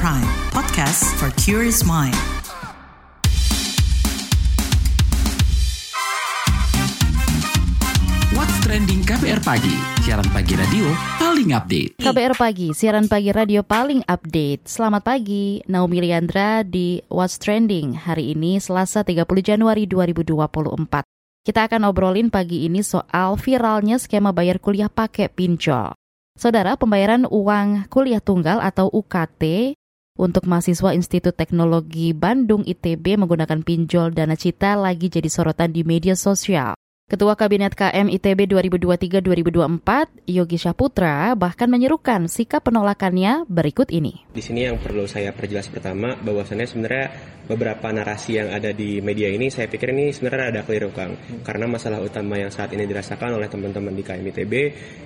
Prime, podcast for curious mind. What's Trending KBR Pagi, siaran pagi radio paling update. KBR Pagi, siaran pagi radio paling update. Selamat pagi, Naomi Liandra di What's Trending. Hari ini Selasa 30 Januari 2024. Kita akan obrolin pagi ini soal viralnya skema bayar kuliah pakai pinjol. Saudara, pembayaran uang kuliah tunggal atau UKT untuk mahasiswa Institut Teknologi Bandung ITB menggunakan pinjol dana cita lagi jadi sorotan di media sosial. Ketua Kabinet KM ITB 2023-2024, Yogi Syaputra, bahkan menyerukan sikap penolakannya berikut ini. Di sini yang perlu saya perjelas pertama, bahwasannya sebenarnya beberapa narasi yang ada di media ini, saya pikir ini sebenarnya ada keliru Kang. Karena masalah utama yang saat ini dirasakan oleh teman-teman di KM ITB,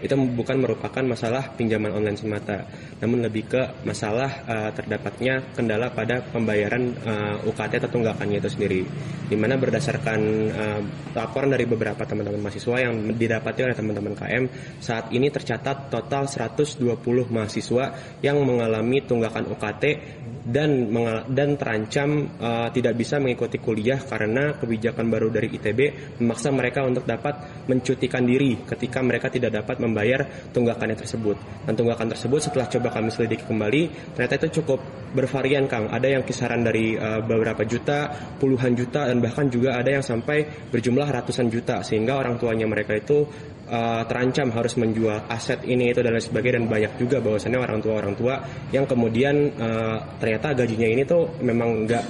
itu bukan merupakan masalah pinjaman online semata, namun lebih ke masalah uh, terdapatnya kendala pada pembayaran uh, UKT atau tunggakannya itu sendiri. Di mana berdasarkan uh, laporan dari beberapa beberapa teman-teman mahasiswa yang didapati oleh teman-teman KM saat ini tercatat total 120 mahasiswa yang mengalami tunggakan UKT dan dan terancam uh, tidak bisa mengikuti kuliah karena kebijakan baru dari ITB memaksa mereka untuk dapat mencutikan diri ketika mereka tidak dapat membayar tunggakannya tersebut. Dan tunggakan tersebut setelah coba kami selidiki kembali ternyata itu cukup bervarian Kang. Ada yang kisaran dari uh, beberapa juta, puluhan juta dan bahkan juga ada yang sampai berjumlah ratusan juta sehingga orang tuanya mereka itu uh, terancam harus menjual aset ini itu dan lain sebagainya. Dan banyak juga bahwasannya orang tua orang tua yang kemudian uh, ternyata gajinya ini tuh memang nggak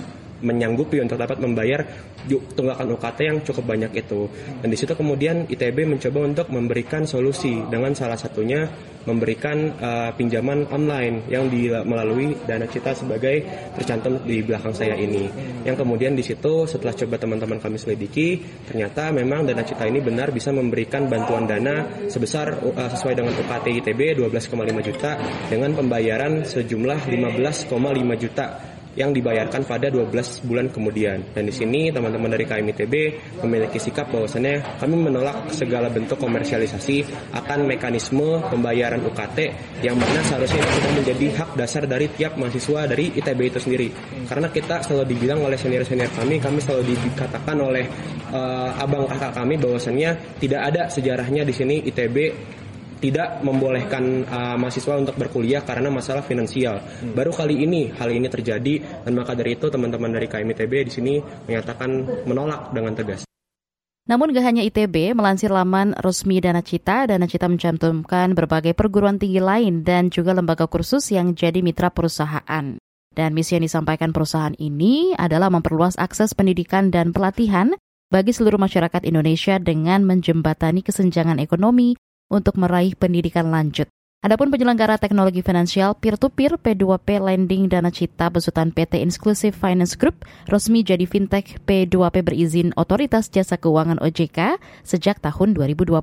menyanggupi untuk dapat membayar tunggakan UKT yang cukup banyak itu. Dan di situ kemudian ITB mencoba untuk memberikan solusi dengan salah satunya memberikan uh, pinjaman online yang di, melalui Dana Cita sebagai tercantum di belakang saya ini. Yang kemudian di situ setelah coba teman-teman kami selidiki, ternyata memang Dana Cita ini benar bisa memberikan bantuan dana sebesar uh, sesuai dengan UKT ITB 12,5 juta dengan pembayaran sejumlah 15,5 juta yang dibayarkan pada 12 bulan kemudian. Dan di sini teman-teman dari KMITB memiliki sikap bahwasannya kami menolak segala bentuk komersialisasi akan mekanisme pembayaran UKT yang mana seharusnya itu sudah menjadi hak dasar dari tiap mahasiswa dari ITB itu sendiri. Karena kita selalu dibilang oleh senior-senior kami, kami selalu dikatakan oleh uh, abang kakak kami bahwasannya tidak ada sejarahnya di sini ITB tidak membolehkan uh, mahasiswa untuk berkuliah karena masalah finansial. Hmm. Baru kali ini hal ini terjadi dan maka dari itu teman-teman dari KMITB di sini menyatakan menolak dengan tegas. Namun gak hanya ITB, melansir laman resmi Dana Cita, Dana Cita mencantumkan berbagai perguruan tinggi lain dan juga lembaga kursus yang jadi mitra perusahaan. Dan misi yang disampaikan perusahaan ini adalah memperluas akses pendidikan dan pelatihan bagi seluruh masyarakat Indonesia dengan menjembatani kesenjangan ekonomi untuk meraih pendidikan lanjut. Adapun penyelenggara teknologi finansial peer-to-peer P2P Lending Dana Cita besutan PT Inclusive Finance Group resmi jadi fintech P2P berizin Otoritas Jasa Keuangan OJK sejak tahun 2021.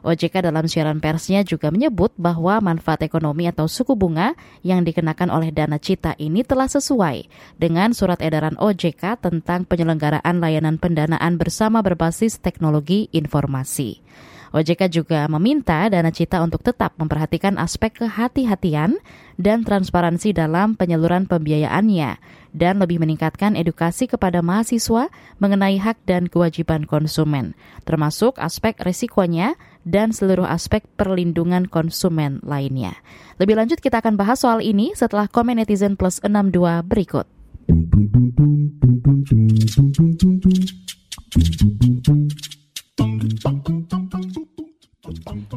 OJK dalam siaran persnya juga menyebut bahwa manfaat ekonomi atau suku bunga yang dikenakan oleh Dana Cita ini telah sesuai dengan surat edaran OJK tentang penyelenggaraan layanan pendanaan bersama berbasis teknologi informasi. OJK juga meminta Dana Cita untuk tetap memperhatikan aspek kehati-hatian dan transparansi dalam penyaluran pembiayaannya dan lebih meningkatkan edukasi kepada mahasiswa mengenai hak dan kewajiban konsumen, termasuk aspek risikonya dan seluruh aspek perlindungan konsumen lainnya. Lebih lanjut kita akan bahas soal ini setelah komen netizen plus 62 berikut.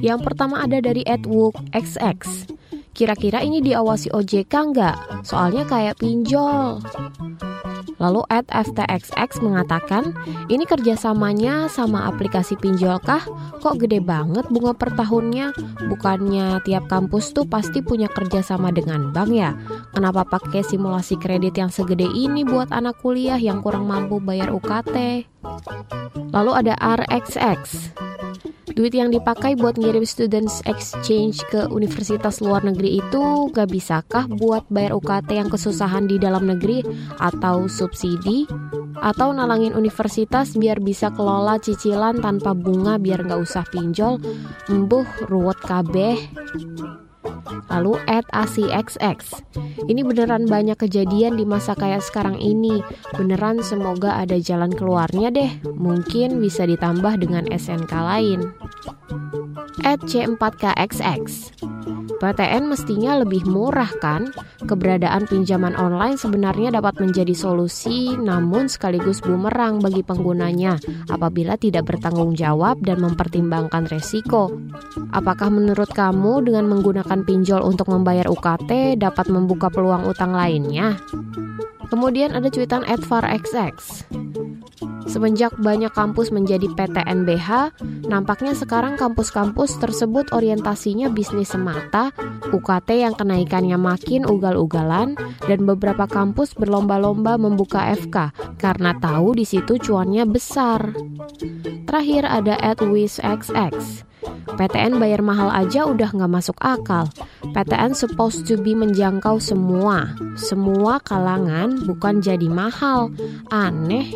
Yang pertama ada dari Edwook XX. Kira-kira ini diawasi OJK nggak? Soalnya kayak pinjol. Lalu at FTXX mengatakan, ini kerjasamanya sama aplikasi pinjol kah? Kok gede banget bunga per tahunnya? Bukannya tiap kampus tuh pasti punya kerjasama dengan bank ya? Kenapa pakai simulasi kredit yang segede ini buat anak kuliah yang kurang mampu bayar UKT? Lalu ada RXX. Duit yang dipakai buat ngirim students exchange ke universitas luar negeri itu gak bisakah buat bayar UKT yang kesusahan di dalam negeri atau subsidi? Atau nalangin universitas biar bisa kelola cicilan tanpa bunga biar gak usah pinjol? Embuh ruwet kabeh. Lalu at ACXX. Ini beneran banyak kejadian di masa kayak sekarang ini. Beneran semoga ada jalan keluarnya deh. Mungkin bisa ditambah dengan SNK lain. At C4KXX. PTN mestinya lebih murah kan? Keberadaan pinjaman online sebenarnya dapat menjadi solusi namun sekaligus bumerang bagi penggunanya apabila tidak bertanggung jawab dan mempertimbangkan resiko. Apakah menurut kamu dengan menggunakan pinjol untuk membayar UKT dapat membuka peluang utang lainnya? Kemudian ada cuitan XX. Semenjak banyak kampus menjadi PTNBH, nampaknya sekarang kampus-kampus tersebut orientasinya bisnis semata, UKT yang kenaikannya makin ugal-ugalan, dan beberapa kampus berlomba-lomba membuka FK karena tahu di situ cuannya besar. Terakhir ada XX. PTN bayar mahal aja udah nggak masuk akal. PTN supposed to be menjangkau semua, semua kalangan bukan jadi mahal. Aneh.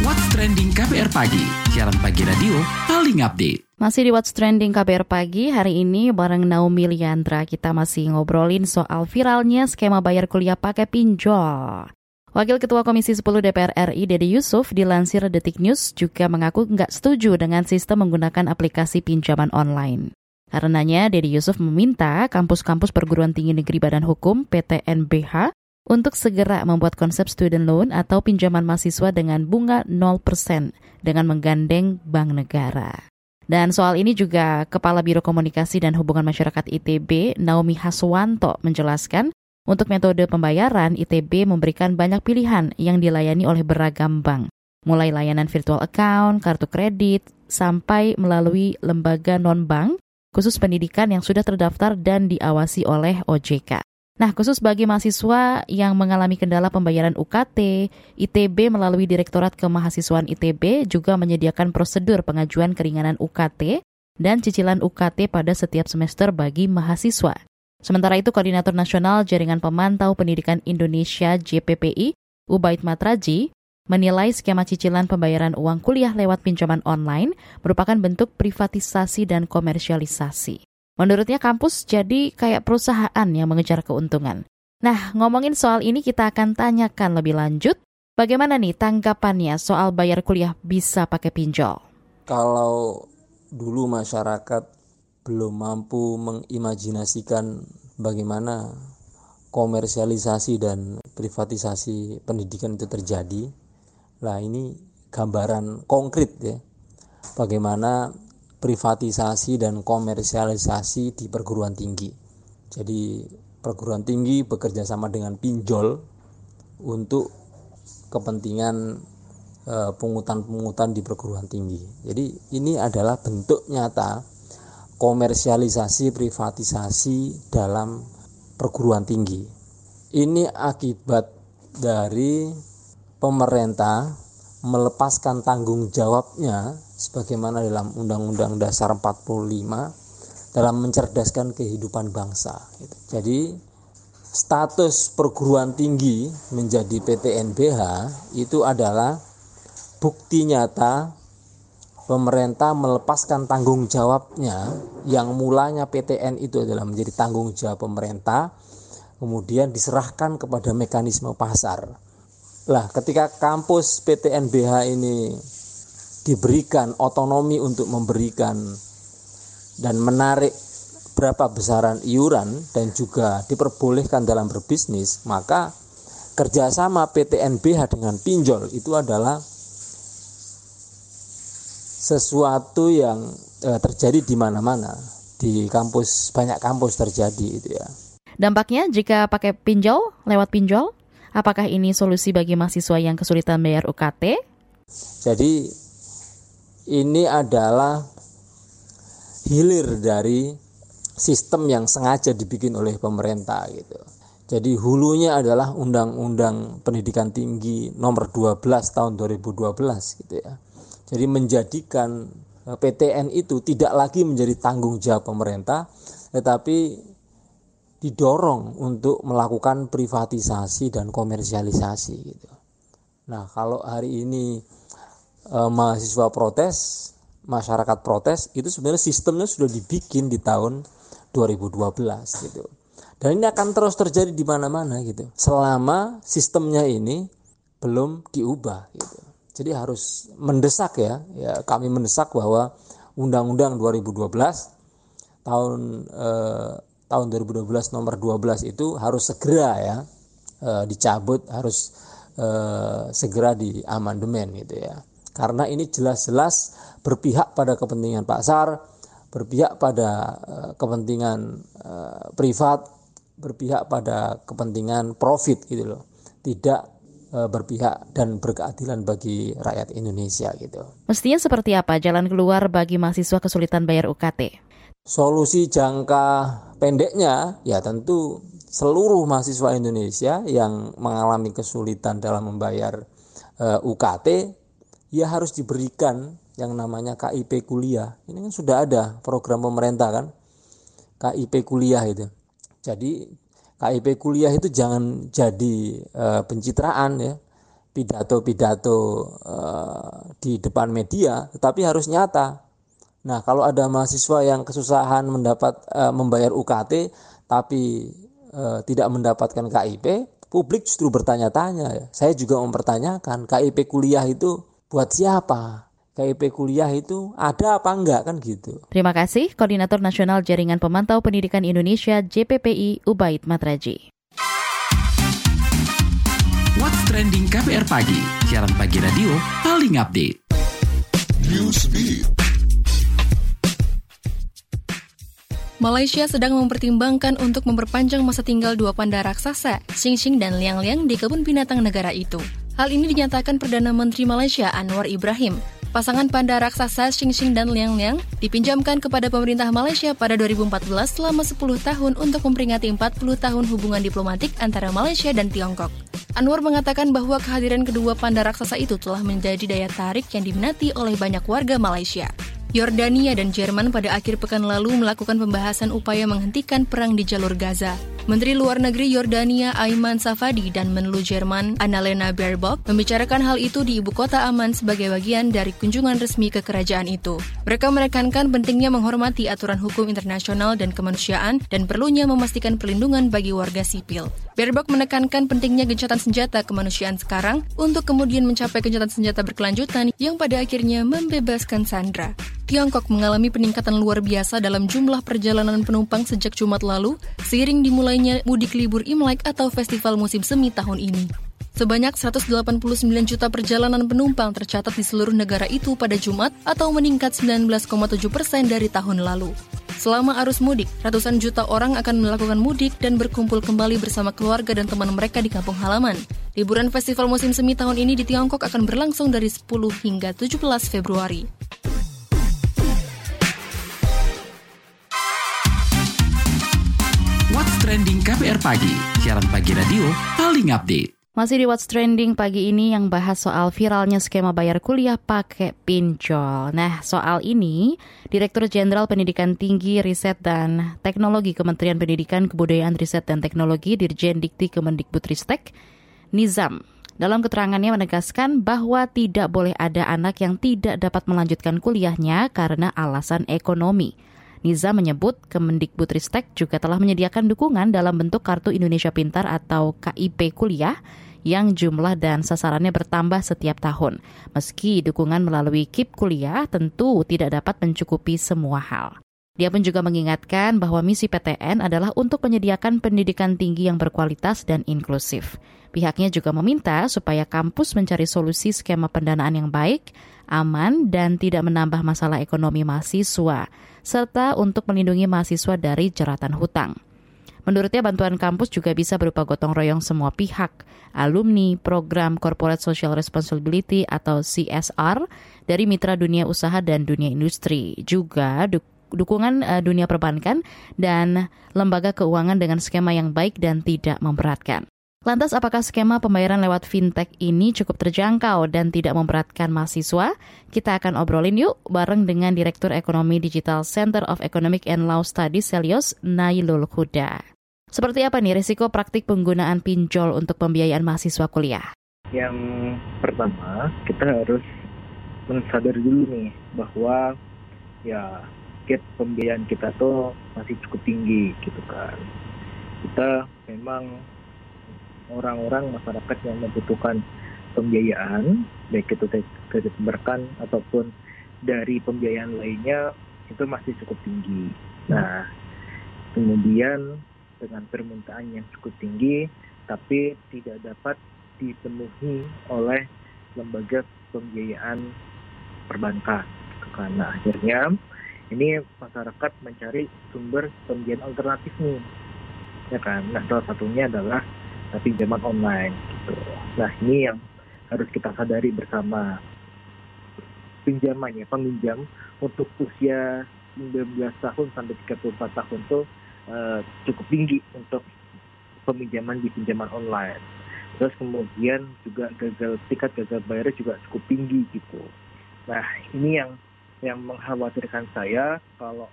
What's Trending KBR Pagi, siaran pagi radio paling update. Masih di What's Trending KBR Pagi, hari ini bareng Naomi Liandra kita masih ngobrolin soal viralnya skema bayar kuliah pakai pinjol. Wakil Ketua Komisi 10 DPR RI, Dede Yusuf, dilansir Detik News juga mengaku nggak setuju dengan sistem menggunakan aplikasi pinjaman online. Karenanya, Dede Yusuf meminta kampus-kampus perguruan tinggi negeri Badan Hukum PTNBH untuk segera membuat konsep student loan atau pinjaman mahasiswa dengan bunga 0% dengan menggandeng bank negara. Dan soal ini juga Kepala Biro Komunikasi dan Hubungan Masyarakat ITB, Naomi Haswanto, menjelaskan untuk metode pembayaran, ITB memberikan banyak pilihan yang dilayani oleh beragam bank, mulai layanan virtual account, kartu kredit, sampai melalui lembaga non-bank khusus pendidikan yang sudah terdaftar dan diawasi oleh OJK. Nah, khusus bagi mahasiswa yang mengalami kendala pembayaran UKT, ITB melalui Direktorat Kemahasiswaan ITB juga menyediakan prosedur pengajuan keringanan UKT dan cicilan UKT pada setiap semester bagi mahasiswa. Sementara itu, Koordinator Nasional Jaringan Pemantau Pendidikan Indonesia JPPI, Ubaid Matraji, menilai skema cicilan pembayaran uang kuliah lewat pinjaman online merupakan bentuk privatisasi dan komersialisasi. Menurutnya kampus jadi kayak perusahaan yang mengejar keuntungan. Nah, ngomongin soal ini kita akan tanyakan lebih lanjut, bagaimana nih tanggapannya soal bayar kuliah bisa pakai pinjol? Kalau dulu masyarakat belum mampu mengimajinasikan bagaimana komersialisasi dan privatisasi pendidikan itu terjadi, lah ini gambaran konkret ya, bagaimana privatisasi dan komersialisasi di perguruan tinggi. Jadi perguruan tinggi bekerja sama dengan pinjol untuk kepentingan e, pungutan-pungutan di perguruan tinggi. Jadi ini adalah bentuk nyata komersialisasi privatisasi dalam perguruan tinggi. Ini akibat dari pemerintah melepaskan tanggung jawabnya sebagaimana dalam Undang-Undang Dasar 45 dalam mencerdaskan kehidupan bangsa. Jadi status perguruan tinggi menjadi PTNBH itu adalah bukti nyata pemerintah melepaskan tanggung jawabnya yang mulanya PTN itu adalah menjadi tanggung jawab pemerintah kemudian diserahkan kepada mekanisme pasar. Lah, ketika kampus PTNBH ini diberikan otonomi untuk memberikan dan menarik berapa besaran iuran dan juga diperbolehkan dalam berbisnis, maka kerjasama PTNBH dengan pinjol itu adalah sesuatu yang eh, terjadi di mana-mana di kampus banyak kampus terjadi itu ya. Dampaknya jika pakai pinjol lewat pinjol, apakah ini solusi bagi mahasiswa yang kesulitan bayar UKT? Jadi ini adalah hilir dari sistem yang sengaja dibikin oleh pemerintah gitu. Jadi hulunya adalah Undang-Undang Pendidikan Tinggi nomor 12 tahun 2012 gitu ya. Jadi menjadikan eh, PTN itu tidak lagi menjadi tanggung jawab pemerintah tetapi didorong untuk melakukan privatisasi dan komersialisasi gitu. Nah, kalau hari ini eh, mahasiswa protes, masyarakat protes itu sebenarnya sistemnya sudah dibikin di tahun 2012 gitu. Dan ini akan terus terjadi di mana-mana gitu. Selama sistemnya ini belum diubah gitu. Jadi harus mendesak ya. Ya kami mendesak bahwa Undang-Undang 2012 tahun eh, tahun 2012 nomor 12 itu harus segera ya eh, dicabut, harus eh, segera diamandemen gitu ya. Karena ini jelas-jelas berpihak pada kepentingan pasar, berpihak pada uh, kepentingan uh, privat, berpihak pada kepentingan profit gitu loh. Tidak berpihak dan berkeadilan bagi rakyat Indonesia gitu. Mestinya seperti apa jalan keluar bagi mahasiswa kesulitan bayar UKT? Solusi jangka pendeknya ya tentu seluruh mahasiswa Indonesia yang mengalami kesulitan dalam membayar uh, UKT ya harus diberikan yang namanya KIP kuliah. Ini kan sudah ada program pemerintah kan, KIP kuliah itu. Jadi KIP kuliah itu jangan jadi e, pencitraan ya, pidato-pidato e, di depan media, tetapi harus nyata. Nah, kalau ada mahasiswa yang kesusahan mendapat e, membayar UKT tapi e, tidak mendapatkan KIP, publik justru bertanya-tanya. Ya. Saya juga mempertanyakan KIP kuliah itu buat siapa? KIP kuliah itu ada apa enggak kan gitu. Terima kasih Koordinator Nasional Jaringan Pemantau Pendidikan Indonesia JPPI Ubaid Matraji. What's Trending KPR Pagi, siaran pagi radio paling update. Malaysia sedang mempertimbangkan untuk memperpanjang masa tinggal dua panda raksasa, Xing Xing dan Liang Liang di kebun binatang negara itu. Hal ini dinyatakan Perdana Menteri Malaysia Anwar Ibrahim Pasangan panda raksasa Xing Xing dan Liang Liang dipinjamkan kepada pemerintah Malaysia pada 2014 selama 10 tahun untuk memperingati 40 tahun hubungan diplomatik antara Malaysia dan Tiongkok. Anwar mengatakan bahwa kehadiran kedua panda raksasa itu telah menjadi daya tarik yang diminati oleh banyak warga Malaysia. Yordania dan Jerman pada akhir pekan lalu melakukan pembahasan upaya menghentikan perang di jalur Gaza. Menteri Luar Negeri Yordania Aiman Safadi dan Menlu Jerman Annalena Baerbock membicarakan hal itu di ibu kota Aman sebagai bagian dari kunjungan resmi ke kerajaan itu. Mereka menekankan pentingnya menghormati aturan hukum internasional dan kemanusiaan dan perlunya memastikan perlindungan bagi warga sipil. Baerbock menekankan pentingnya gencatan senjata kemanusiaan sekarang untuk kemudian mencapai gencatan senjata berkelanjutan yang pada akhirnya membebaskan Sandra. Tiongkok mengalami peningkatan luar biasa dalam jumlah perjalanan penumpang sejak Jumat lalu, seiring dimulainya mudik libur Imlek atau festival musim semi tahun ini. Sebanyak 189 juta perjalanan penumpang tercatat di seluruh negara itu pada Jumat atau meningkat 19,7 persen dari tahun lalu. Selama arus mudik, ratusan juta orang akan melakukan mudik dan berkumpul kembali bersama keluarga dan teman mereka di kampung halaman. Liburan festival musim semi tahun ini di Tiongkok akan berlangsung dari 10 hingga 17 Februari. Trending KPR Pagi, siaran pagi radio paling update. Masih di What's Trending pagi ini yang bahas soal viralnya skema bayar kuliah pakai pinjol. Nah, soal ini, Direktur Jenderal Pendidikan Tinggi, Riset dan Teknologi Kementerian Pendidikan, Kebudayaan, Riset dan Teknologi Dirjen Dikti Kemendikbudristek, Nizam, dalam keterangannya menegaskan bahwa tidak boleh ada anak yang tidak dapat melanjutkan kuliahnya karena alasan ekonomi. Niza menyebut Kemendikbudristek juga telah menyediakan dukungan dalam bentuk Kartu Indonesia Pintar atau KIP kuliah yang jumlah dan sasarannya bertambah setiap tahun. Meski dukungan melalui KIP kuliah tentu tidak dapat mencukupi semua hal. Dia pun juga mengingatkan bahwa misi PTN adalah untuk menyediakan pendidikan tinggi yang berkualitas dan inklusif. Pihaknya juga meminta supaya kampus mencari solusi skema pendanaan yang baik, aman, dan tidak menambah masalah ekonomi mahasiswa serta untuk melindungi mahasiswa dari jeratan hutang. Menurutnya bantuan kampus juga bisa berupa gotong royong semua pihak, alumni program Corporate Social Responsibility atau CSR dari mitra dunia usaha dan dunia industri, juga dukungan uh, dunia perbankan dan lembaga keuangan dengan skema yang baik dan tidak memberatkan. Lantas apakah skema pembayaran lewat fintech ini cukup terjangkau dan tidak memberatkan mahasiswa? Kita akan obrolin yuk bareng dengan Direktur Ekonomi Digital Center of Economic and Law Studies Selios, Nailul Huda. Seperti apa nih risiko praktik penggunaan pinjol untuk pembiayaan mahasiswa kuliah? Yang pertama, kita harus mensadar dulu nih bahwa ya gap pembiayaan kita tuh masih cukup tinggi gitu kan kita memang orang-orang masyarakat yang membutuhkan pembiayaan baik itu kredit berkan ataupun dari pembiayaan lainnya itu masih cukup tinggi. Nah, kemudian dengan permintaan yang cukup tinggi tapi tidak dapat dipenuhi oleh lembaga pembiayaan perbankan. Karena akhirnya ini masyarakat mencari sumber pembiayaan alternatif nih, ya kan? Nah salah satunya adalah pinjaman online. Gitu. Nah ini yang harus kita sadari bersama pinjaman ya peminjam untuk usia 19 tahun sampai 34 tahun itu uh, cukup tinggi untuk peminjaman di pinjaman online. Terus kemudian juga gagal tingkat gagal bayarnya juga cukup tinggi gitu. Nah ini yang yang mengkhawatirkan saya kalau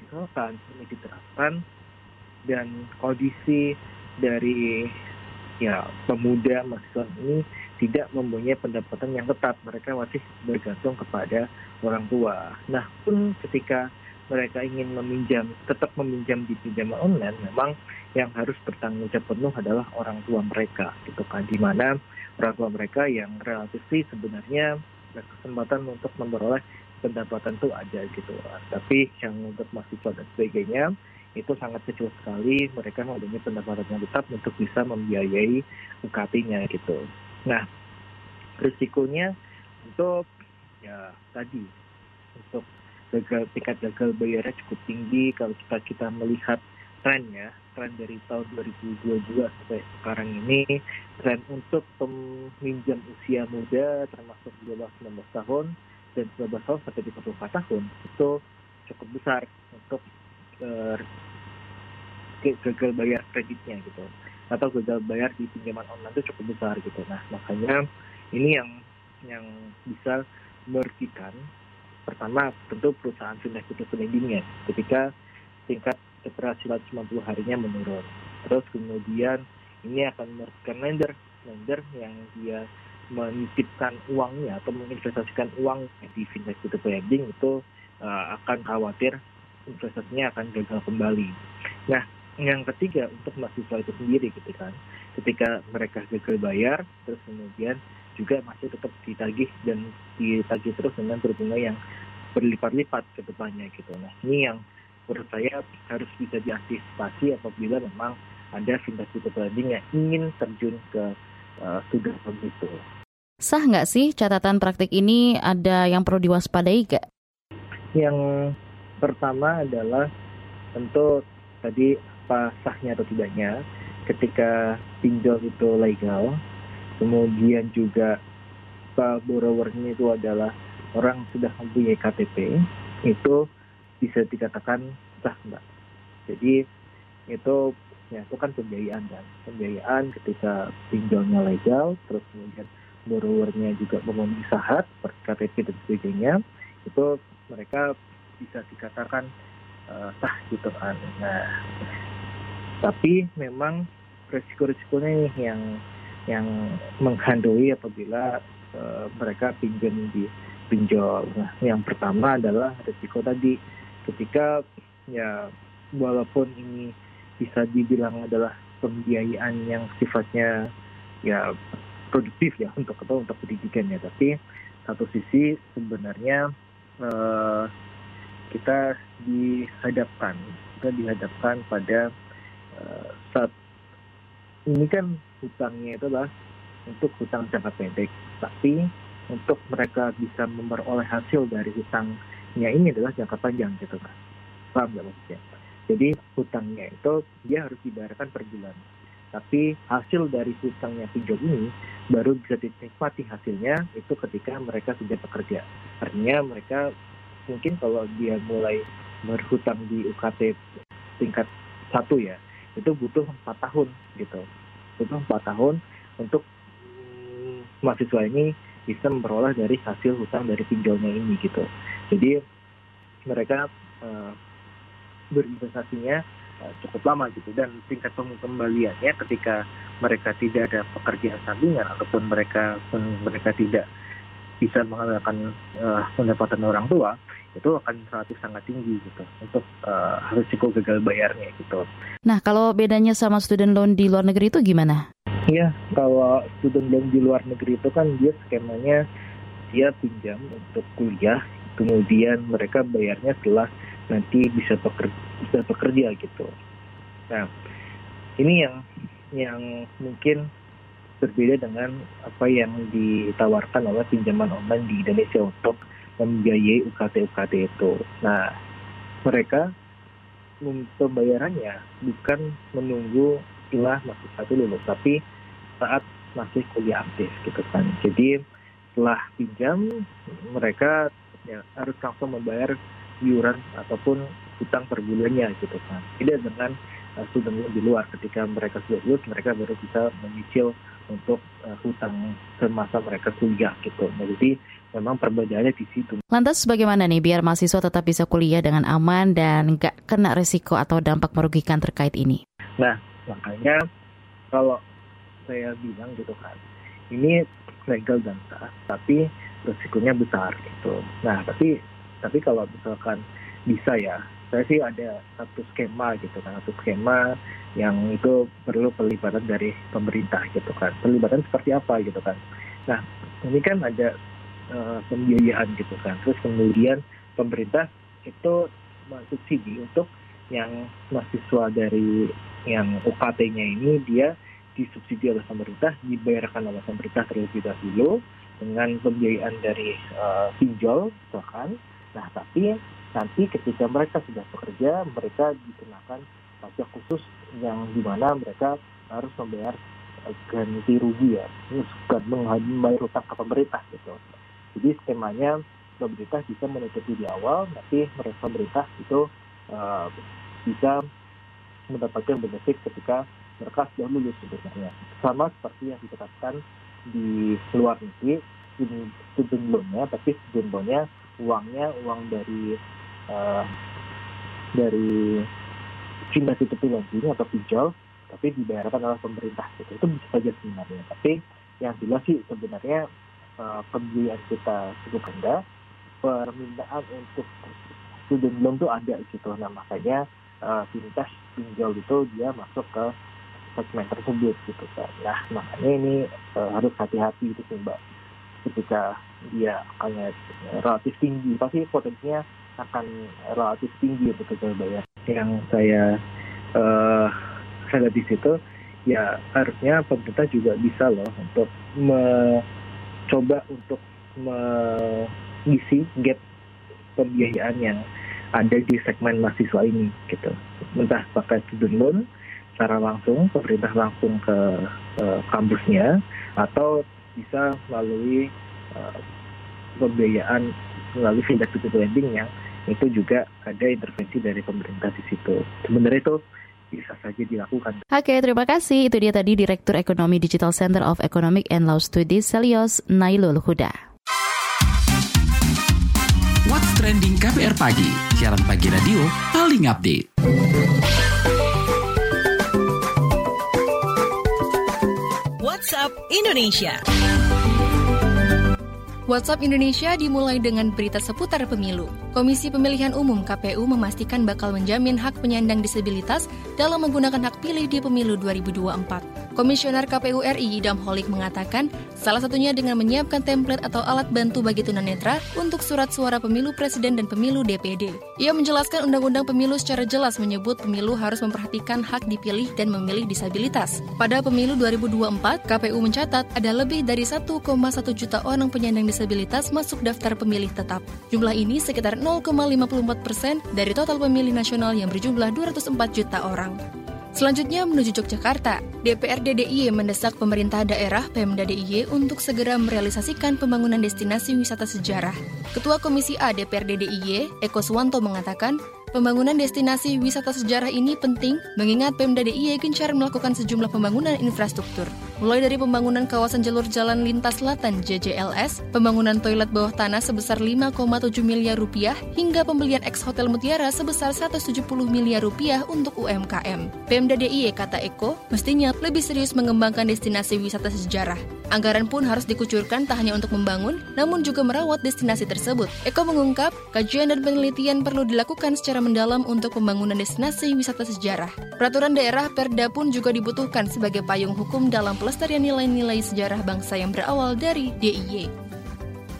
misalkan ini diterapkan dan kondisi dari ya pemuda mahasiswa ini tidak mempunyai pendapatan yang tetap mereka masih bergantung kepada orang tua. Nah pun ketika mereka ingin meminjam tetap meminjam di pinjaman online memang yang harus bertanggung jawab penuh adalah orang tua mereka gitu kan. Di mana orang tua mereka yang relatif sih sebenarnya kesempatan untuk memperoleh pendapatan itu ada gitu. Tapi yang untuk mahasiswa dan sebagainya itu sangat kecil sekali mereka mempunyai pendapatan yang tetap untuk bisa membiayai UKT-nya gitu. Nah risikonya untuk ya tadi untuk gagal tingkat gagal bayarnya cukup tinggi kalau kita kita melihat trennya tren dari tahun 2022 sampai sekarang ini. Tren untuk peminjam usia muda termasuk 12-19 tahun dan 19 tahun sampai 34 tahun itu cukup besar untuk uh, gagal bayar kreditnya gitu. Atau gagal bayar di pinjaman online itu cukup besar gitu. Nah makanya ini yang yang bisa merugikan pertama tentu perusahaan fintech itu lendingnya ketika tingkat keberhasilan 90 harinya menurun. Terus kemudian ini akan merugikan lender, lender yang dia menitipkan uangnya atau menginvestasikan uang di fintech itu lending itu uh, akan khawatir investasinya akan gagal kembali. Nah, yang ketiga untuk mahasiswa itu sendiri gitu kan, ketika mereka gagal bayar, terus kemudian juga masih tetap ditagih dan ditagih terus dengan berbunga yang berlipat-lipat ke depannya gitu. Nah, ini yang menurut saya harus bisa diantisipasi apabila memang ada fintech itu yang ingin terjun ke uh, student loan itu. Sah nggak sih catatan praktik ini ada yang perlu diwaspadai gak? Yang pertama adalah tentu tadi apa sahnya atau tidaknya ketika pinjol itu legal, kemudian juga borrowernya itu adalah orang sudah mempunyai KTP, itu bisa dikatakan sah mbak. Jadi itu ya itu kan pembiayaan kan pembiayaan ketika pinjolnya legal terus kemudian borrowernya juga memenuhi syarat seperti KTP dan sebagainya itu mereka bisa dikatakan uh, sah gitu kan nah tapi memang resiko-resikonya nih yang yang menghandui apabila uh, mereka pinjam di pinjol. Nah, yang pertama adalah resiko tadi ketika ya walaupun ini bisa dibilang adalah pembiayaan yang sifatnya ya produktif ya untuk atau untuk pendidikan ya tapi satu sisi sebenarnya uh, kita dihadapkan. Kita dihadapkan pada uh, saat ini kan hutangnya itu adalah untuk hutang jangka pendek. Tapi untuk mereka bisa memperoleh hasil dari hutang ya ini adalah jangka panjang gitu kan paham nggak maksudnya? Jadi hutangnya itu dia harus dibayarkan per bulan. Tapi hasil dari hutangnya pinjol ini baru bisa dinikmati hasilnya itu ketika mereka sudah bekerja. Artinya mereka mungkin kalau dia mulai berhutang di UKT tingkat satu ya itu butuh empat tahun gitu. Butuh empat tahun untuk mahasiswa ini bisa memperoleh dari hasil hutang dari pinjolnya ini gitu. Jadi mereka uh, berinvestasinya uh, cukup lama gitu. Dan tingkat pengembaliannya ketika mereka tidak ada pekerjaan sampingan ataupun mereka mereka tidak bisa mengandalkan uh, pendapatan orang tua itu akan relatif sangat tinggi gitu untuk uh, risiko gagal bayarnya gitu. Nah kalau bedanya sama student loan di luar negeri itu gimana? Iya kalau student loan di luar negeri itu kan dia skemanya dia pinjam untuk kuliah kemudian mereka bayarnya setelah nanti bisa bekerja, bisa bekerja gitu. Nah ini yang yang mungkin berbeda dengan apa yang ditawarkan oleh pinjaman online di Indonesia untuk membiayai UKT-UKT itu. Nah, mereka pembayarannya bukan menunggu setelah masih satu lulus, tapi saat masih kuliah aktif gitu kan. Jadi setelah pinjam mereka ya, harus langsung membayar iuran ataupun utang per bulannya gitu kan. Tidak dengan uh, student loan di luar ketika mereka sudah lulus mereka baru bisa menyicil untuk uh, hutang semasa mereka kuliah gitu. Nah, jadi memang perbedaannya di situ. Lantas bagaimana nih biar mahasiswa tetap bisa kuliah dengan aman dan nggak kena resiko atau dampak merugikan terkait ini? Nah, makanya kalau saya bilang gitu kan, ini legal dan sah, tapi resikonya besar gitu. Nah, tapi tapi kalau misalkan bisa ya, saya sih ada satu skema gitu kan, satu skema yang itu perlu pelibatan dari pemerintah gitu kan. Pelibatan seperti apa gitu kan. Nah, ini kan ada uh, pembiayaan gitu kan. Terus kemudian pemerintah itu subsidi untuk yang mahasiswa dari yang UKT-nya ini dia disubsidi oleh pemerintah, dibayarkan oleh pemerintah terlebih dahulu dengan pembiayaan dari uh, pinjol bahkan. Nah, tapi nanti ketika mereka sudah bekerja, mereka dikenakan pajak khusus yang di mana mereka harus membayar eh, ganti rugi ya, bukan membayar utang ke pemerintah gitu. Jadi skemanya pemerintah bisa menutupi di awal, tapi mereka pemerintah itu uh, bisa mendapatkan benefit ketika mereka sudah lulus sebenarnya. Sama seperti yang ditetapkan di luar negeri, loan-nya, tapi loan-nya uangnya uang dari uh, dari Cina ditutupi lagi atau pinjol tapi dibayarkan oleh pemerintah. Gitu itu bisa saja sebenarnya. Tapi yang jelas sih sebenarnya uh, pembelian kita cukup rendah. Permintaan untuk student loan tuh ada gitu. Nah makanya uh, pinjol itu dia masuk ke segmen tersebut gitu kan nah makanya ini uh, harus hati-hati itu sih mbak. Ketika dia akannya relatif tinggi pasti potensinya akan relatif tinggi untuk gagal bayar yang saya uh, saya di situ ya harusnya pemerintah juga bisa loh untuk mencoba untuk mengisi gap pembiayaan yang ada di segmen mahasiswa ini gitu. Entah pakai student loan secara langsung pemerintah langsung ke uh, kampusnya atau bisa melalui uh, pembiayaan melalui fintech to lending yang itu juga ada intervensi dari pemerintah di situ. Sebenarnya itu bisa saja dilakukan. Oke, terima kasih. Itu dia tadi Direktur Ekonomi Digital Center of Economic and Law Studies Selios Nailul Huda. What's Trending KPR Pagi, siaran pagi radio paling update. WhatsApp Indonesia. WhatsApp Indonesia dimulai dengan berita seputar pemilu. Komisi Pemilihan Umum KPU memastikan bakal menjamin hak penyandang disabilitas dalam menggunakan hak pilih di pemilu 2024. Komisioner KPU RI Idam Holik mengatakan, salah satunya dengan menyiapkan template atau alat bantu bagi tunanetra untuk surat suara pemilu presiden dan pemilu DPD. Ia menjelaskan Undang-Undang Pemilu secara jelas menyebut pemilu harus memperhatikan hak dipilih dan memilih disabilitas. Pada pemilu 2024, KPU mencatat ada lebih dari 1,1 juta orang penyandang disabilitas masuk daftar pemilih tetap. Jumlah ini sekitar 0,54 persen dari total pemilih nasional yang berjumlah 204 juta orang. Selanjutnya menuju Yogyakarta, DPRD DIY mendesak pemerintah daerah Pemda DIY untuk segera merealisasikan pembangunan destinasi wisata sejarah. Ketua Komisi A DPRD DIY, Eko Suwanto mengatakan, pembangunan destinasi wisata sejarah ini penting mengingat Pemda DIY gencar melakukan sejumlah pembangunan infrastruktur. Mulai dari pembangunan kawasan jalur jalan lintas selatan JJLS, pembangunan toilet bawah tanah sebesar 5,7 miliar rupiah, hingga pembelian ex Hotel Mutiara sebesar 170 miliar rupiah untuk UMKM. Pemda DIY kata Eko, mestinya lebih serius mengembangkan destinasi wisata sejarah. Anggaran pun harus dikucurkan tak hanya untuk membangun, namun juga merawat destinasi tersebut. Eko mengungkap, kajian dan penelitian perlu dilakukan secara mendalam untuk pembangunan destinasi wisata sejarah. Peraturan daerah Perda pun juga dibutuhkan sebagai payung hukum dalam pelestarian nilai-nilai sejarah bangsa yang berawal dari DIY.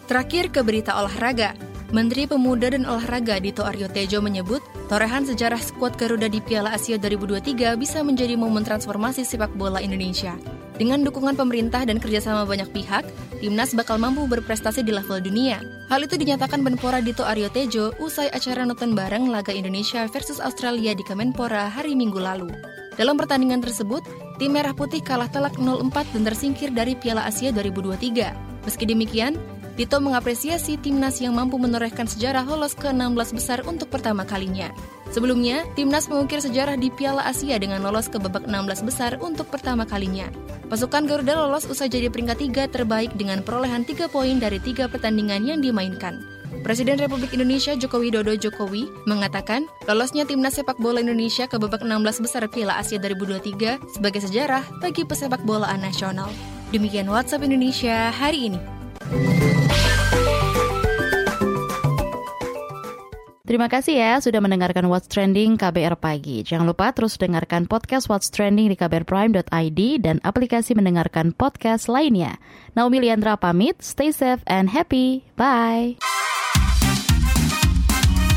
Terakhir ke berita olahraga. Menteri Pemuda dan Olahraga Dito Aryo Tejo menyebut, torehan sejarah skuad Garuda di Piala Asia 2023 bisa menjadi momen transformasi sepak bola Indonesia. Dengan dukungan pemerintah dan kerjasama banyak pihak, timnas bakal mampu berprestasi di level dunia. Hal itu dinyatakan Menpora Dito Aryo Tejo usai acara nonton bareng laga Indonesia versus Australia di Kemenpora hari Minggu lalu. Dalam pertandingan tersebut, tim Merah Putih kalah telak 0-4 dan tersingkir dari Piala Asia 2023. Meski demikian, Tito mengapresiasi timnas yang mampu menorehkan sejarah lolos ke 16 besar untuk pertama kalinya. Sebelumnya, timnas mengukir sejarah di Piala Asia dengan lolos ke babak 16 besar untuk pertama kalinya. Pasukan Garuda lolos usai jadi peringkat 3 terbaik dengan perolehan 3 poin dari 3 pertandingan yang dimainkan. Presiden Republik Indonesia Joko Widodo Jokowi mengatakan lolosnya timnas sepak bola Indonesia ke babak 16 besar Piala Asia 2023 sebagai sejarah bagi pesepak bolaan nasional. Demikian WhatsApp Indonesia hari ini. Terima kasih ya sudah mendengarkan What's Trending KBR Pagi. Jangan lupa terus dengarkan podcast What's Trending di kbrprime.id dan aplikasi mendengarkan podcast lainnya. Naomi Liandra pamit, stay safe and happy. Bye.